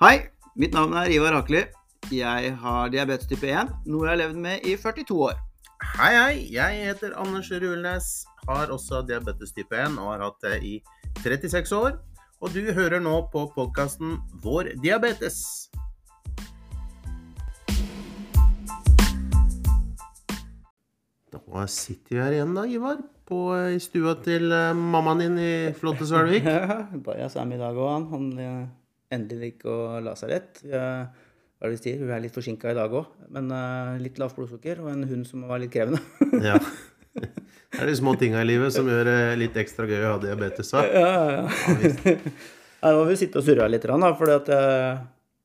Hei, mitt navn er Ivar Akeli. Jeg har diabetes type 1, noe jeg har levd med i 42 år. Hei, hei. Jeg heter Anders Rulnes. Har også diabetes type 1 og har hatt det i 36 år. Og du hører nå på podkasten Vår diabetes. Da sitter vi her igjen, da, Ivar. På, I stua til eh, mammaen din i flotte Svelvik. Ja, Bajas er med i dag òg, han. Han eh, endelig gikk og la seg rett. Er, hva er det vi sier? Hun er litt forsinka i dag òg, men eh, litt lavt blodsukker og en hund som var litt krevende. Ja. Det er de små tinga i livet som gjør det litt ekstra gøy å ha diabetes. Da. ja, ja, ja. Nei, Nå må vi sitte og surre litt, for jeg,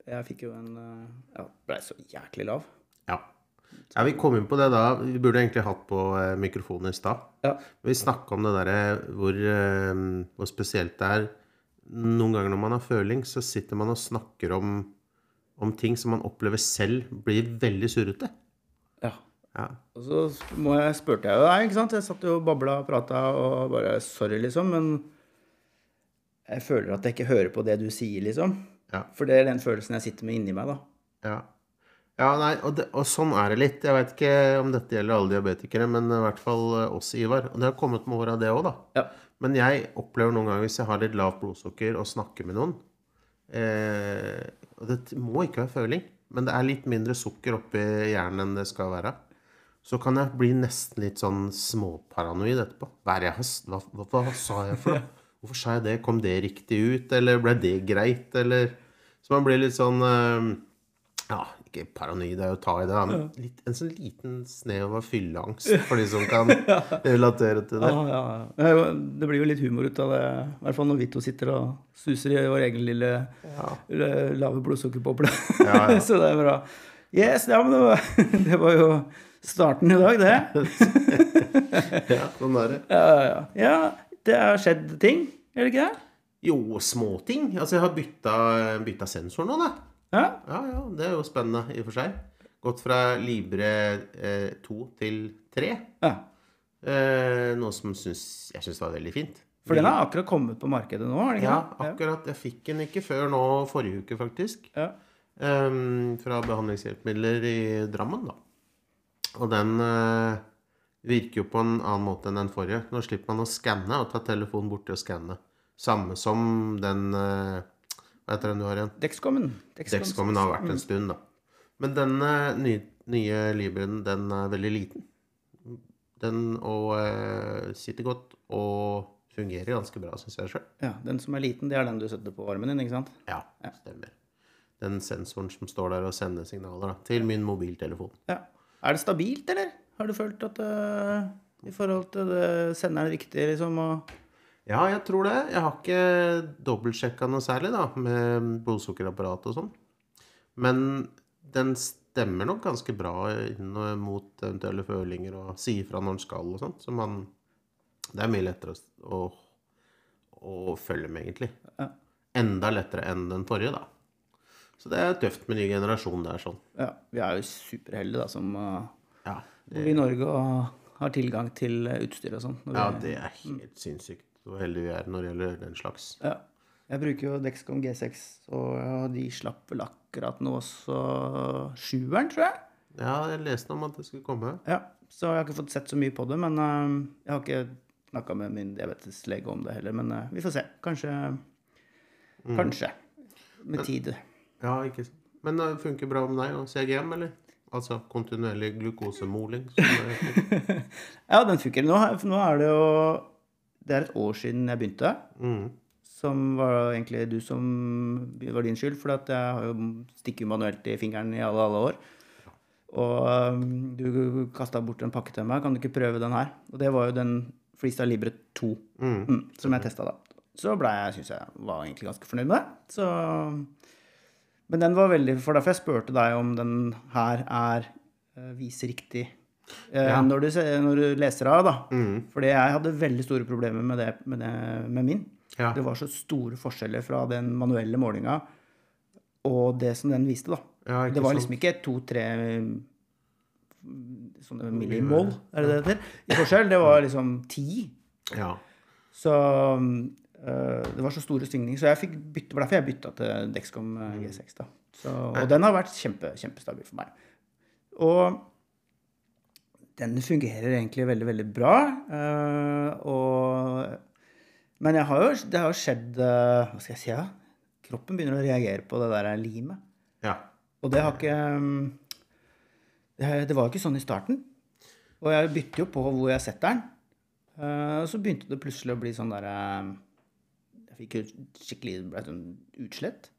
jeg fikk jo en eh, Ja, blei så jæklig lav. Ja. ja, Vi kom inn på det da. Vi burde egentlig hatt på eh, mikrofonen i stad. Ja. Vi snakka om det derre hvor, eh, hvor spesielt det er. Noen ganger når man har føling, så sitter man og snakker om, om ting som man opplever selv blir veldig surrete. ja. Ja. Og så jeg, spurte jeg jo deg, ikke sant. Jeg satt jo og babla og prata og bare Sorry, liksom, men jeg føler at jeg ikke hører på det du sier, liksom. Ja. For det er den følelsen jeg sitter med inni meg, da. Ja. Ja, nei, og, det, og sånn er det litt. Jeg vet ikke om dette gjelder alle diabetikere, men i hvert fall eh, oss, Ivar. Og det har kommet med åra, det òg, da. Ja. Men jeg opplever noen ganger hvis jeg har litt lavt blodsukker og snakker med noen eh, Og det må ikke være føling, men det er litt mindre sukker oppi hjernen enn det skal være. Så kan jeg bli nesten litt sånn småparanoid etterpå. Hva, er jeg har, hva, hva, hva sa jeg for noe? Hvorfor sa jeg det? Kom det riktig ut? Eller ble det greit? Eller Så man blir litt sånn eh, Ja, ikke paranoid, er å ta i det, men litt, en sånn liten snev av fylleangst for de som kan relatere til det. Ja, ja, ja. Det blir jo litt humor ut av det. I hvert fall når vi to sitter og suser i vår egen lille lave blodsukkerboble. Ja, ja. Så det er bra. Yes, ja, men det var, det var jo starten i dag, det. Ja, sånn er det. Ja, ja, ja. ja, det har skjedd ting, er det ikke det? Jo, småting. Altså, jeg har bytta, bytta sensor nå, da. Ja. Ja, ja, det er jo spennende i og for seg. Gått fra Libre eh, 2 til 3. ja. Eh, noe som synes, jeg syns var veldig fint. For den har akkurat kommet på markedet nå, det ikke Ja, akkurat. Jeg fikk den ikke før nå forrige uke, faktisk. Ja. Ehm, fra behandlingshjelpemidler i Drammen, da. Og den eh, virker jo på en annen måte enn den forrige. Nå slipper man å skanne og ta telefonen borti og skanne. Samme som den eh, heter den du har igjen? Dexcomen. Dexcomen har vært en stund, da. Men den nye, nye Libren, den er veldig liten. Den og eh, sitter godt og fungerer ganske bra, syns jeg sjøl. Ja, Den som er liten, det er den du setter på armen din, ikke sant? Ja, stemmer. Den sensoren som står der og sender signaler da, til min mobiltelefon. Ja. Er det stabilt, eller? Har du følt at uh, i forhold til det senderen er riktig, liksom? Og... Ja, jeg tror det. Jeg har ikke dobbeltsjekka noe særlig da, med blodsukkerapparatet og sånn. Men den stemmer nok ganske bra inn mot eventuelle følinger og sier fra når den skal og sånt. Så man Det er mye lettere å, å følge med, egentlig. Enda lettere enn den forrige, da. Så det er tøft med ny generasjon der, sånn. Ja, vi er jo superheldige da, som Ja, bor i Norge har tilgang til uh, utstyr og sånn. ja det er helt sinnssykt hvor heldige vi er når det gjelder den slags. Ja. Jeg bruker jo Dexcom G6, og de slapp vel akkurat nå også sjueren, tror jeg. Ja, jeg leste om at det skulle komme. Ja, Så jeg har ikke fått sett så mye på det, men uh, jeg har ikke snakka med min diabeteslege om det heller. Men uh, vi får se. Kanskje. Kanskje. Med tid. Ja, ikke sant. Men det funker bra med deg og CGM, eller? Altså kontinuerlig glukosemåling. Ja, den funker. Nå, nå er det jo Det er et år siden jeg begynte. Mm. Som var egentlig du som var din skyld, for at jeg har jo stikker jo manuelt i fingeren i alle, alle år. Og um, du kasta bort en pakke til meg. Kan du ikke prøve den her? Og det var jo den Freestyle Libre 2 mm, som jeg testa da. Så ble jeg, syns jeg var egentlig ganske fornøyd med det. Så, men den var veldig For derfor jeg spurte deg om den her er uh, viser riktig eh, når, du, når du leser av, da. Fordi jeg hadde veldig store problemer med det med, det, med min. Ja. Det var så store forskjeller fra den manuelle målinga og det som den viste, da. Ja, det var sant. liksom ikke to-tre sånne millimål, er det det heter? I forskjell. Det var liksom ti. Ja. Så eh, Det var så store svingninger, så jeg fikk bytte, det var derfor jeg bytta til Dexcom eh, G6. da. Så, og den har vært kjempe, kjempestabil for meg. Og den fungerer egentlig veldig, veldig bra. Uh, og, men har jo, det har jo skjedd uh, Hva skal jeg si? da? Kroppen begynner å reagere på det der limet. Ja. Og det har ikke um, det, det var ikke sånn i starten. Og jeg bytter jo på hvor jeg setter den. Og så begynte det plutselig å bli sånn derre Jeg fikk jo skikkelig sånn utslett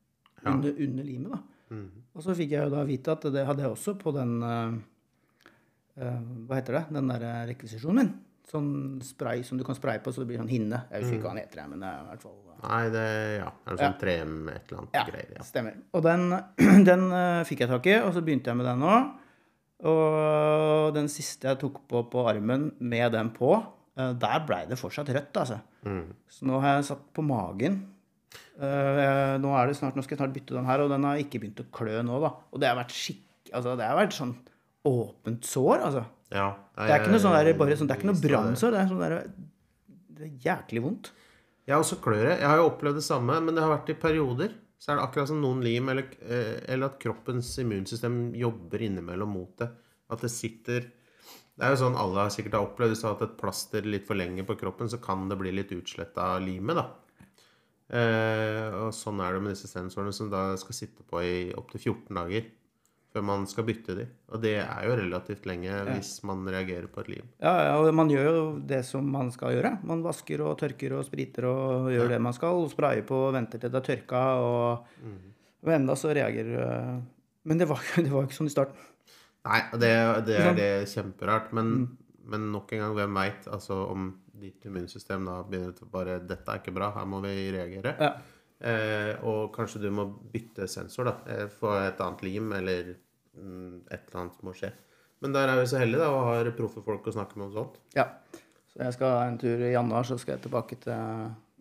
under, under limet, da. Og så fikk jeg jo da vite at det hadde jeg også på den Hva heter det? Den der rekvisisjonen min. Sånn spray som du kan spraye på så det blir sånn hinne. Jeg husker ikke hva den heter, men det er i hvert fall Nei, det ja, er det sånn 3M et eller annet ja, greier. Ja. stemmer. Og den, den eh, fikk jeg tak i, og så begynte jeg med den nå. Og den siste jeg tok på på armen med den på, eh, der blei det fortsatt rødt, altså. Mm. Så nå har jeg satt på magen. Eh, nå, er det snart, nå skal jeg snart bytte den her, og den har ikke begynt å klø nå, da. Og det har vært skikk... Altså, det har vært sånn åpent sår, altså. Ja, Det er ikke noe sånn der, bare sånn, det er ikke noe brannsår, det er sånn der Det er jæklig vondt. Jeg har også klør jeg. Har jo opplevd det samme, men det har vært i perioder. Så er det akkurat som noen lim, eller, eh, eller at kroppens immunsystem jobber innimellom mot det. At det sitter Det er jo sånn alle har sikkert har opplevd. Hvis du har hatt et plaster litt for lenge på kroppen, så kan det bli litt utslett av limet, da. Eh, og sånn er det med disse sensorene som da skal sitte på i opptil 14 dager før man skal bytte de. Og det er jo relativt lenge hvis man reagerer på et lim. Ja, ja, og man gjør jo det som man skal gjøre. Man vasker og tørker og spriter og gjør det man skal. Og sprayer på og venter til det er tørka, og, og enda så reagerer du... Men det var, det var jo ikke sånn i starten. Nei, det, det er det kjemperart. Men, men nok en gang, hvem veit? Altså, om ditt immunsystem da begynner til bare 'Dette er ikke bra, her må vi reagere'. Ja. Eh, og kanskje du må bytte sensor, da. Eh, få et annet lim, eller mm, et eller annet må skje. Men der er vi så heldige da, og har proffe folk å snakke med om sånt. ja. Så jeg skal en tur i januar, så skal jeg tilbake til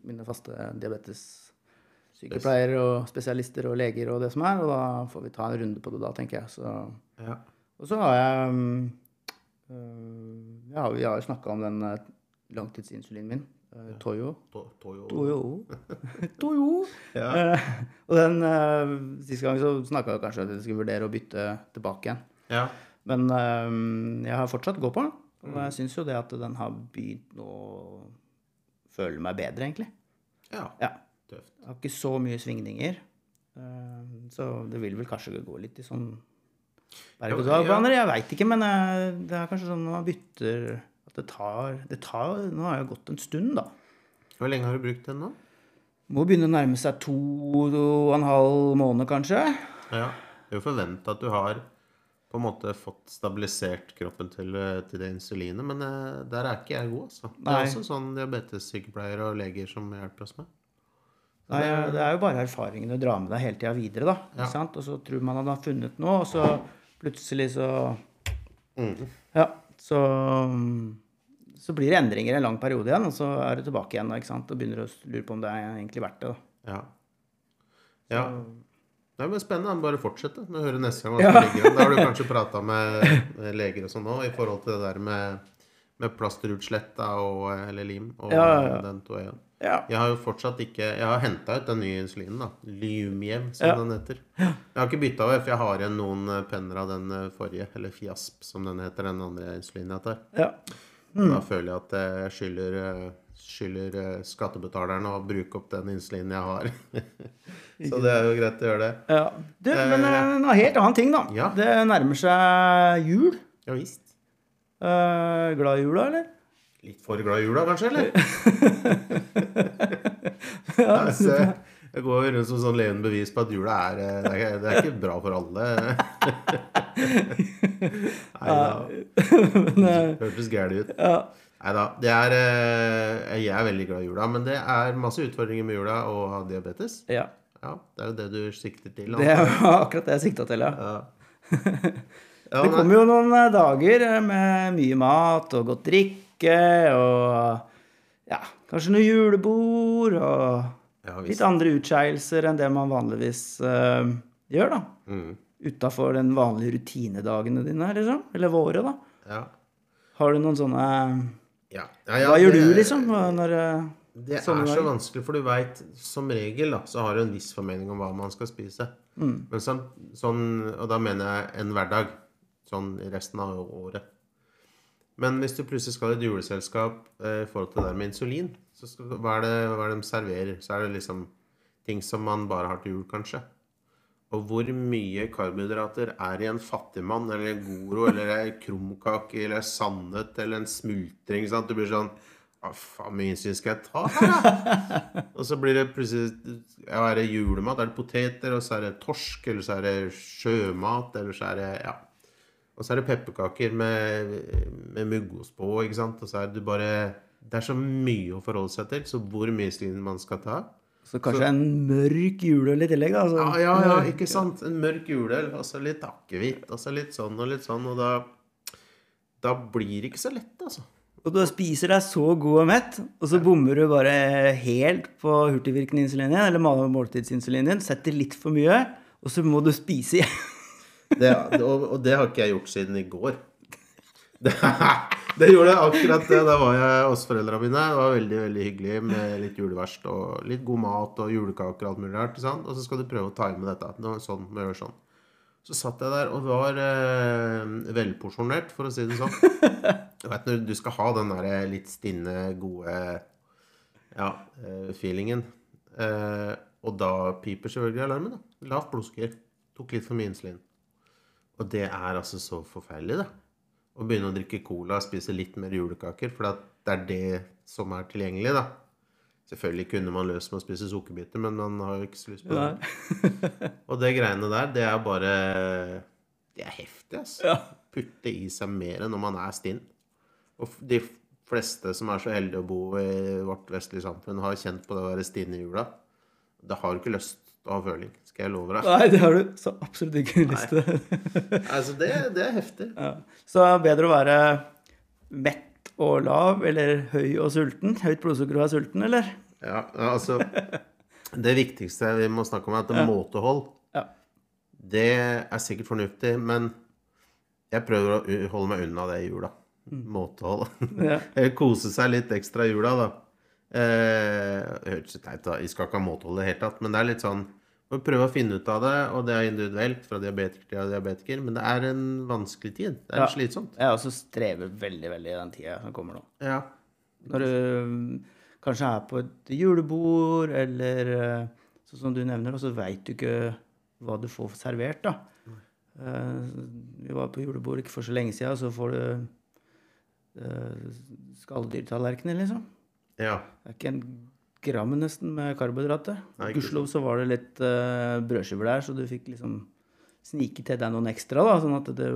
mine faste diabetessykepleiere og spesialister og leger og det som er, og da får vi ta en runde på det da, tenker jeg. Så Ja. Og så har jeg mm, øh, Ja, vi har jo snakka om den øh, langtidsinsulinen min. Øh, Toyo. To- Toyo. Toyo. Toyo. Ja. Eh, og den uh, Siste gang så snakka jeg kanskje at jeg skulle vurdere å bytte tilbake igjen. ja. Men øh, jeg har fortsatt gå på den. Og jeg syns jo det at den har begynt å føle meg bedre, egentlig. ja. Ja. Tøft. Jeg har ikke så mye svingninger. Eh, så det vil vel kanskje gå litt i sånn berg-og-dal-baner. Jeg veit ikke, men eh, det er kanskje sånn når man bytter det tar, det tar Nå har jeg gått en stund, da. Hvor lenge har du brukt den nå? Må begynne å nærme seg to og en halv måned, kanskje. Ja. Det er jo forventa at du har på en måte fått stabilisert kroppen til, til det insulinet, men eh, der er ikke jeg god, altså. Det er Nei. også sånn diabetessykepleiere og leger som hjelper oss med. Nei, det er jo bare erfaringen du drar med deg hele tida videre, da. Ja. Ikke sant? Og så tror man at man har funnet noe, og så plutselig så Mm. Ja, så så blir det endringer en lang periode igjen, og så er du tilbake igjen ikke sant? og begynner å lure på om det er egentlig verdt det. da. Ja. ja. Det er spennende. Bare fortsette. Nå hører høre neste gang hva som an. Da har du kanskje prata med leger og sånn òg i forhold til det der med, med plasterutslett og, eller lim og Ja, ja, ja. den toaen. Ja. Jeg har jo fortsatt ikke Jeg har henta ut den nye insulinen, da. Lumiev, som Ja. den heter. Jeg har ikke bytta over, for jeg har igjen noen penner av den eh, forrige, eller Fiasp, som den heter, den andre insulinen jeg tar. ja. Da føler jeg at jeg skylder, eh, skylder eh, skattebetalerne å bruke opp den insulinen jeg har. Så det er jo greit å gjøre det. ja. Du, men en helt annen ting, da. Ja. Det nærmer seg jul. Ja visst. Uh, glad i jula, eller? Litt for glad i jula, kanskje, eller? ja, jeg går rundt som sånn levende bevis på at jula er eh, Det er, det er ikke bra for alle. Nei da. Hørtes gæren ut. Nei da. Det eh, Jeg er veldig glad i jula, men det er masse utfordringer med jula å ha diabetes. ja. Ja, Det er jo det du sikter til. Det er akkurat det jeg sikta til, ja. Det kommer jo noen eh, dager eh, med mye mat og godt drikke og ja, kanskje noe julebord og Ja, litt andre utskeielser enn det man vanligvis uh, gjør, da. Mm. Utafor den vanlige rutinedagene dine, liksom. Eller våre, da. Ja. Har du noen sånne Ja. Ja, ja, Hva gjør det- du, liksom? Når, eh, Det er så dager. vanskelig, for du veit som regel da, så har du en viss formening om hva man skal spise. Mm. Men sånn, sånn, og da mener jeg en hverdag. Sånn resten av året. Men hvis du plutselig skal i et juleselskap eh, i forhold til det der med insulin, så skal, hva, er det, hva er det de serverer? Så er det liksom ting som man bare har til jul, kanskje. Og hvor mye karbohydrater er i en fattigmann eller en Goro eller en krumkake eller en sannhet eller en smultring? Sant? Du blir sånn Hva faen mye insulin skal jeg ta og så blir det plutselig ja, Er det julemat? Er det poteter? Og så er det torsk? Eller så er det sjømat? Eller så er det Ja. Og så er det pepperkaker med, med muggost på, ikke sant. Og så er det bare Det er så mye å forholde seg til. Så hvor mye insulin man skal ta Så kanskje en mørk juleøl i tillegg, da. Altså. Ja, ja, ja, ikke sant? En mørk juleøl, og så litt akevitt, og så litt sånn og litt sånn, og da Da blir det ikke så lett, altså. Og du spiser deg så god og mett, og så bommer du bare helt på hurtigvirkende insulin eller måltidsinsulinen din, setter litt for mye, og så må du spise igjen. Det, og, og det har ikke jeg gjort siden i går. Det, det gjorde jeg akkurat. Da var jeg hos foreldra mine. Det var veldig veldig hyggelig med litt juleverst og litt god mat og julekaker og alt mulig rart. Og så skal du prøve å time dette. Nå, sånn, må gjøre sånn. Så satt jeg der og var eh, velporsjonert, for å si det sånn. Du vet når du skal ha den der litt stinne, gode ja, eh, feelingen. Eh, og da piper selvfølgelig alarmen. da. Lavt blodsukker. Tok litt for mye insulin. Og det er altså så forferdelig, det. Å begynne å drikke cola og spise litt mer julekaker, for det er det som er tilgjengelig, da. Selvfølgelig kunne man løst med å spise sukkerbiter, men man har jo ikke så lyst på det. Og det greiene der, det er bare Det er heftig, altså. Ja. Putte i seg mer når man er stinn. Og de fleste som er så heldige å bo i vårt vestlige samfunn, har kjent på det å være stinn i jula. Da har du ikke lyst til å ha føling, skal jeg love deg. Nei, det har du så absolutt ikke lyst til. Altså, det, det er heftig. Ja. Så det er bedre å være mett og lav, eller høy og sulten. Høyt blodsukker og være sulten, eller? Ja, altså Det viktigste vi må snakke om, er at det måtehold. Ja. Det er sikkert fornuftig, men jeg prøver å holde meg unna det i jula. Måtehold. Ja. Kose seg litt ekstra i jula, da. Eh, det hørtes teit ut, vi skal ikke ha måtehold i det hele tatt, men det er litt sånn å prøve å finne ut av det, og det er individuelt fra diabetiker til diabetiker, men det er en vanskelig tid. Det er Ja. slitsomt. Jeg også strever veldig, veldig i den tida som kommer nå. Ja. Når du mm, kanskje er på et julebord, eller eh, sånn som du nevner, og så veit du ikke hva du får servert, da. Eh, Vi var på julebord ikke for så lenge siden, og så får du uh, skalldyrtallerkener, liksom. ja. Det er ikke en gram nesten med karbohydrater. Gudskjelov så var det litt uh, brødskiver der, så du fikk liksom snike til deg noen ekstra, da, sånn at det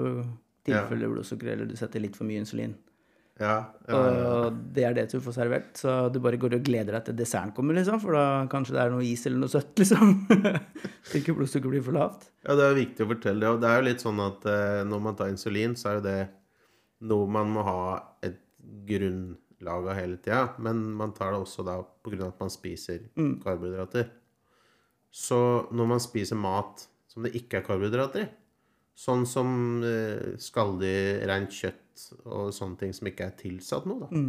tilfeller blodsukker, eller du setter litt for mye insulin. Ja, ja, ja. Og det er det du får servert. Så du bare går og gleder deg til desserten kommer, liksom. For da kanskje det er noe is eller noe søtt, liksom. Så ikke blodsukkeret blir for lavt. Ja, det er viktig å fortelle det. Og det er jo litt sånn at eh, når man tar insulin, så er jo det noe man må ha et grunnlag av hele tida. Men man tar det også da pga. at man spiser karbohydrater. Så når man spiser mat som det ikke er karbohydrater i, sånn som eh, skalldyr, rent kjøtt og sånne ting som ikke er tilsatt noe, da.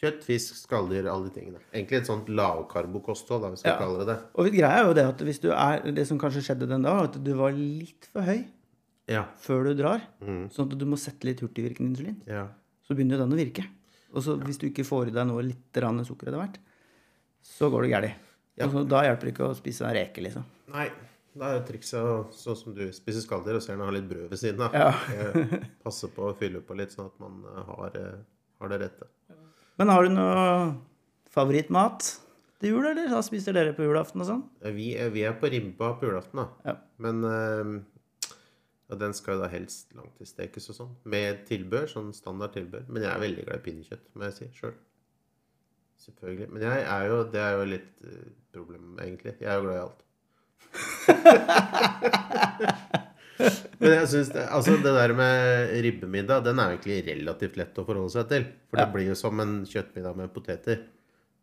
Kjøtt, fisk, skalldyr, alle de tingene. Egentlig et sånt lavkarbokosthold, da, hvis vi skal Ja. kalle det det. Og greia er jo det at hvis du er Det som kanskje skjedde den dagen, at du var litt for høy Ja. før du drar. Sånn at du må sette litt hurtigvirkende insulin. ja. Så begynner jo den å virke. Og så hvis du ikke får i deg noe litt rann sukker etter hvert, så går det galt. Ja. så da hjelper det ikke å spise en reke, liksom. Nei, da er trikset sånn som du spiser skalldyr og ser den har litt brød ved siden av. Ja. Eh, Passe på å fylle på litt, sånn at man eh, har, eh, har det rette. Men har du noe favorittmat til jul, eller? Hva spiser dere på julaften og sånn? Vi, er- vi er på ribba på julaften, da. Ja. Men ja, den skal jo da helst langtidsstekes og sånn. Med tilbør, sånn standard tilbør. Men jeg er veldig glad i pinnekjøtt, må jeg si sjøl. Selvfølgelig. Men jeg er jo, det er jo litt eh, problem, egentlig. Jeg er jo glad i alt. Men jeg synes det, altså det der med ribbemiddag, den er egentlig relativt lett å forholde seg til. For det Ja. blir jo som en kjøttmiddag med poteter.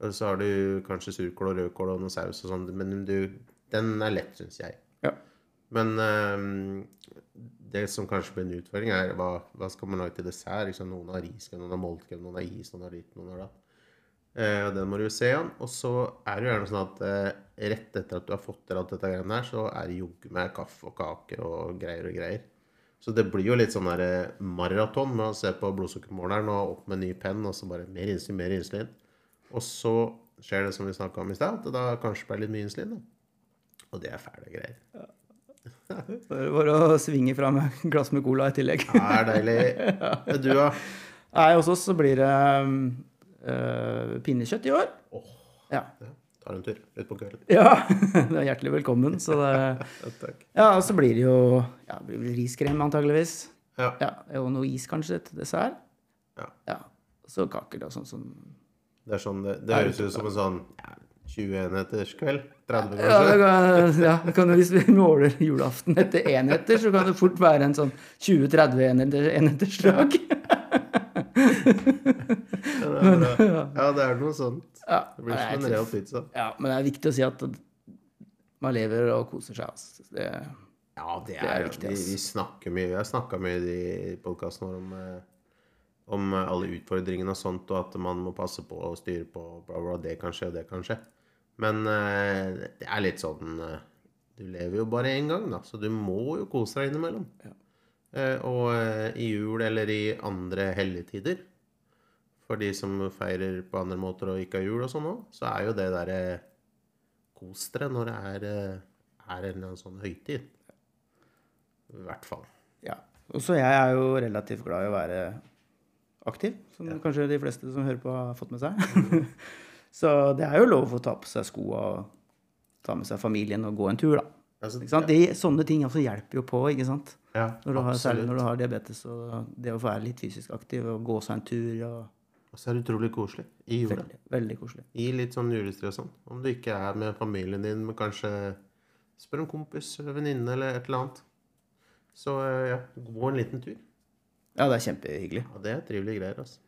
Og så har du kanskje surkål og rødkål og noe saus og sånn. Men du, den er lett, syns jeg. Ja. Men ehm, det som kanskje blir en utfordring, er hva, hva skal man lage til dessert? Liksom, noen har riskrem, noen har moltkrem, noen har is, noen har ditt, noen har datt. Uh, den må du jo se an. Og så er det jo gjerne sånn at uh, rett etter at du har fått til alt dette greiene her, så er det jogge med kaffe og kaker og greier og greier. Så det blir jo litt sånn der eh, maraton med å se på blodsukkermåleren og opp med ny penn, og så bare mer insulin, mer insulin. Og så skjer det som vi snakka om i stad, at det da kanskje blir litt mye insulin. da. Og det er fæle greier. Bare bare å svinge fra med et glass med cola i tillegg. Det er deilig. Du, da? Nei, hos oss så blir det øh, pinnekjøtt i år. Åh, Ja. ja. Tar en tur ut på kvelden. ja. Det er hjertelig velkommen. Så det, Ja, og så blir det jo ja, det blir riskrem antageligvis. Ja. Ja, og noe is kanskje til dessert. Ja. Ja. Så kaker da, sånn som Det er sånn, det, det høres ut som en sånn 20 enheters kveld. 30 Ja, det kanskje. kan, ja, kan, hvis vi måler julaften etter enheter, så kan det fort være en sånn 20-30 enheter, enheters dag. Ja, det er. Ja, er noe sånt. Ja, Det blir som en er- real pizza. ja, men det er viktig å si at man lever og koser seg. Altså. Det, Ja, det Det er er, viktig, vi, vi snakker mye. Vi har snakka mye i podkasten vår om, eh, om eh, alle utfordringene og sånt, og at man må passe på å styre på bla, bla, det kan skje, og det kan skje. Men eh, det er litt sånn eh, Du lever jo bare én gang, da, så du må jo kose deg innimellom. Eh, og i jul eller i andre helligtider, for de som feirer på andre måter og ikke har jul og sånn òg, så er jo det derre Kos dere når det er, er en eller annen sånn høytid. I hvert fall. ja. Og så jeg er jo relativt glad i å være aktiv, som kanskje de fleste som hører på, har fått med seg. så det er jo lov å ta på seg skoa og ta med seg familien og gå en tur, da. Altså, Ikke sant? De, sånne ting altså hjelper jo på, ikke sant? Ja, Når du har, særlig når du har diabetes og det å være litt fysisk aktiv og gå seg en tur. Og Og så er det utrolig koselig i jula. veldig, veldig koselig. I litt sånn julestrid og sånn. Om du ikke er med familien din, men kanskje spør en kompis eller venninne eller et eller annet. Så eh, ja, gå en liten tur. Ja, det er kjempehyggelig. Ja, det er trivelige greier, altså.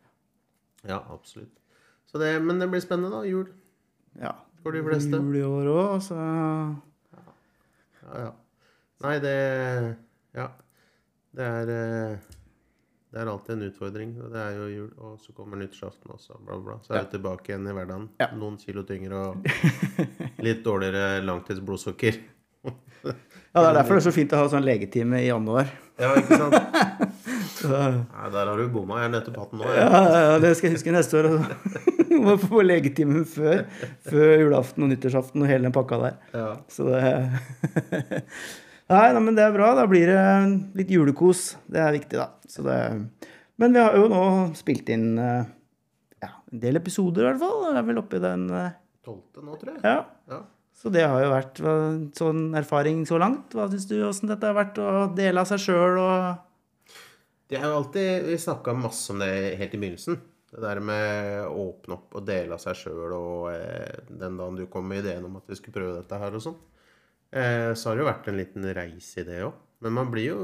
Ja, absolutt. Så det, men det blir spennende, da. Jul Ja. for de fleste. Jul i år òg, så Ja, ja. Nei, det Ja. Det er eh, Det er alltid en utfordring. Det er jo jul, og så kommer nyttårsaften også, bla, bla. Så er Ja. du tilbake igjen i hverdagen. Ja. Noen kilo tyngre og litt dårligere langtidsblodsukker. Ja, det er derfor det er så fint å ha sånn legetime i januar. Ja, ikke sant? Nei, der har du bomma. Jeg har nettopp hatt den nå. ja, ja, det skal jeg huske neste år. altså. Må få legetimen før, før julaften og nyttårsaften og hele den pakka der. Ja. Så det Nei, nei, men det er bra. Da blir det litt julekos. Det er viktig, da. Så det... Men vi har jo nå spilt inn eh, ja, en del episoder, i hvert fall. Det er vel oppi den eh, Tolvte nå, tror jeg. Ja. Ja. Så det har jo vært sånn erfaring så langt. Hva syns du åssen dette har vært å dele av seg sjøl og Det er jo alltid Vi snakka masse om det helt i begynnelsen. Det der med å åpne opp og dele av seg sjøl, og eh, den dagen du kom med ideen om at vi skulle prøve dette her og sånn, eh, så har det jo vært en liten reise i det òg. Men man blir jo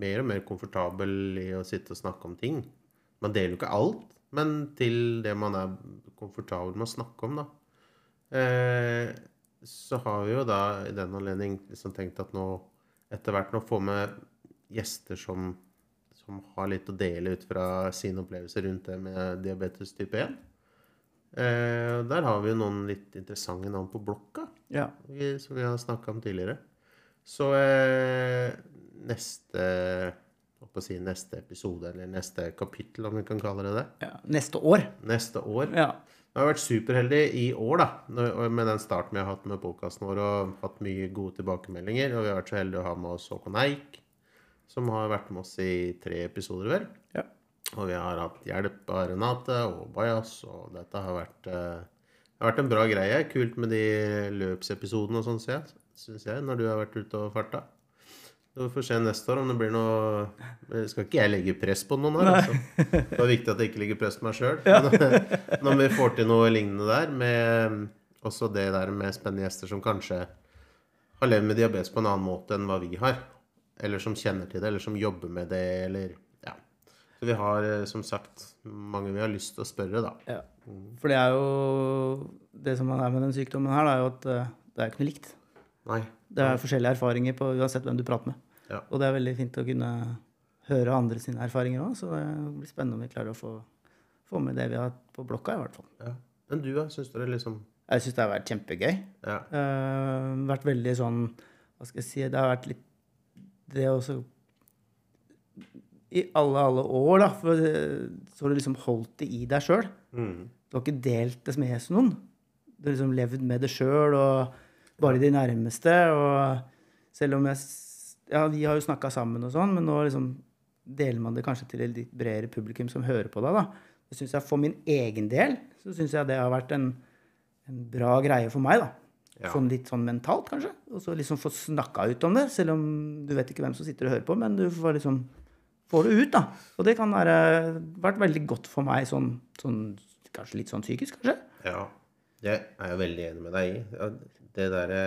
mer og mer komfortabel i å sitte og snakke om ting. Man deler jo ikke alt, men til det man er komfortabel med å snakke om, da. Eh, så har vi jo da i den anledning liksom tenkt at nå etter hvert nå får med gjester som som har litt å dele ut fra sine opplevelser rundt det med diabetes type 1. Eh, der har vi jo noen litt interessante navn på blokka, Ja. som vi har snakka om tidligere. Så eh, neste å si neste episode, eller neste kapittel, om vi kan kalle det det, ja. Neste år. neste år Ja. jeg har vært superheldig i år da, med den starten vi har hatt med podkasten vår, og hatt mye gode tilbakemeldinger. Og vi har vært så heldige å ha med oss Håkon Eik, som har vært med oss i tre episoder, vel. Ja. Og vi har hatt hjelp av Renate og Bajas, og dette har vært, eh, har vært en bra greie. Kult med de løpsepisodene og sånn, syns jeg, når du har vært ute og farta. Vi får se neste år om det blir noe eh, Skal ikke jeg legge press på noen her, altså. Det var viktig at jeg ikke legger press på meg sjøl. Når vi får til noe lignende der, med også det der med spennende gjester som kanskje har levd med diabetes på en annen måte enn hva vi har. Eller som kjenner til det, eller som jobber med det, eller Ja. Så vi har eh, som sagt mange vi har lyst til å spørre, da. ja. For det er jo Det som er med den sykdommen her, er jo at eh, det er ikke noe likt. Nei. Det er forskjellige erfaringer på uansett hvem du prater med. Ja. Og det er veldig fint å kunne høre andre sine erfaringer òg, så det blir spennende om vi klarer å få, få med det vi har på blokka, i hvert fall. Ja. Men du, da? Syns du det liksom Jeg syns det har vært kjempegøy. Ja. Uh, vært veldig sånn Hva skal jeg si Det har vært litt Det også I alle, alle år, da, for, så har du liksom holdt det i deg sjøl. Mm. Du har ikke delt det med noen. Du har liksom levd med det sjøl og bare de nærmeste. Og selv om jeg Ja, vi har jo snakka sammen og sånn, men nå liksom deler man det kanskje til et litt bredere publikum som hører på deg, da. Det synes jeg For min egen del så syns jeg det har vært en, en bra greie for meg, da. Ja. Sånn litt sånn mentalt, kanskje. Og så liksom få snakka ut om det, selv om du vet ikke hvem som sitter og hører på, men du får liksom får det ut, da. Og det kan være vært veldig godt for meg sånn, sånn Kanskje litt sånn psykisk, kanskje. Ja, det er jeg veldig enig med deg i. Det derre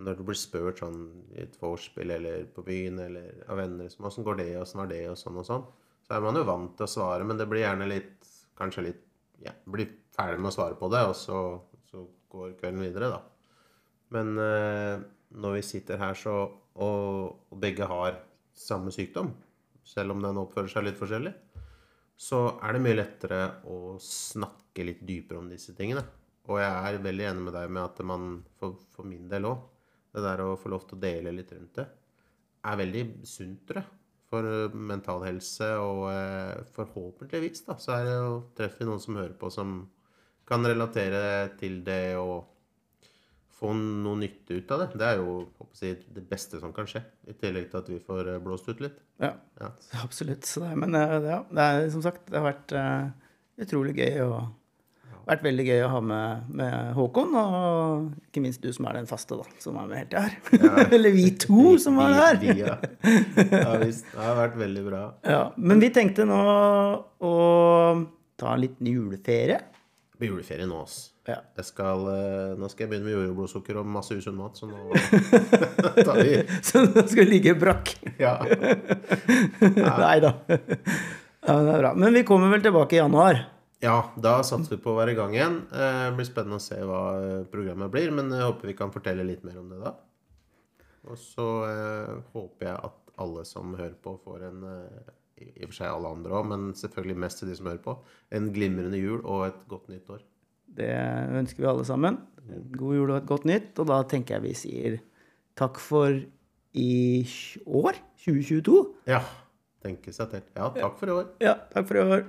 Når du blir spurt sånn i et vorspiel eller på byen eller av venner som 'Åssen går det, åssen var det?' og sånn og sånn, så er man jo vant til å svare, men det blir gjerne litt Kanskje litt Ja, blir ferdig med å svare på det, og så går kvelden videre, da. Men eh, når vi sitter her så og, og begge har samme sykdom, selv om den oppfører seg litt forskjellig, så er det mye lettere å snakke litt dypere om disse tingene. Og jeg er veldig enig med deg med at man, for, for min del òg, det der å få lov til å dele litt rundt det, er veldig sunt, tror jeg. For eh, mental helse, og eh, forhåpentligvis da, så er det jo treffer vi noen som hører på, som kan relatere til det og få noe nytte ut av det. Det er jo jeg, det beste som kan skje, i tillegg til at vi får eh, blåst ut litt. Ja, Ja. absolutt. Så det, men eh, ja, det er som sagt det har vært uh, utrolig gøy og vært veldig gøy å ha med, med Håkon, og ikke minst du som er den faste, da, som er med helt til her. Eller vi to som er her. Vi, ja. Ja, visst. Det har vært veldig bra. Ja, men vi tenkte nå å ta en liten juleferie. Blir juleferie nå, ass. Ja. Jeg skal, eh, nå skal jeg begynne med jordblodsukker og masse usunn mat, så nå tar vi Så nå skal vi ligge brakk. Ja. Nei da. Ja, men det er bra. Men vi kommer vel tilbake i januar. ja, da satser vi på å være i gang igjen. Eh, Det blir spennende å se hva eh, programmet blir, men jeg håper vi kan fortelle litt mer om det da. Og så eh, håper jeg at alle som hører på, får en eh, i og for seg alle andre òg, men selvfølgelig mest til de som hører på. En glimrende jul og et godt nytt år. Det ønsker vi alle sammen. God jul og et godt nytt. Og da tenker jeg vi sier takk for i år, 2022. Ja, tenke seg til. Ja, takk for i år. Ja, takk for i år.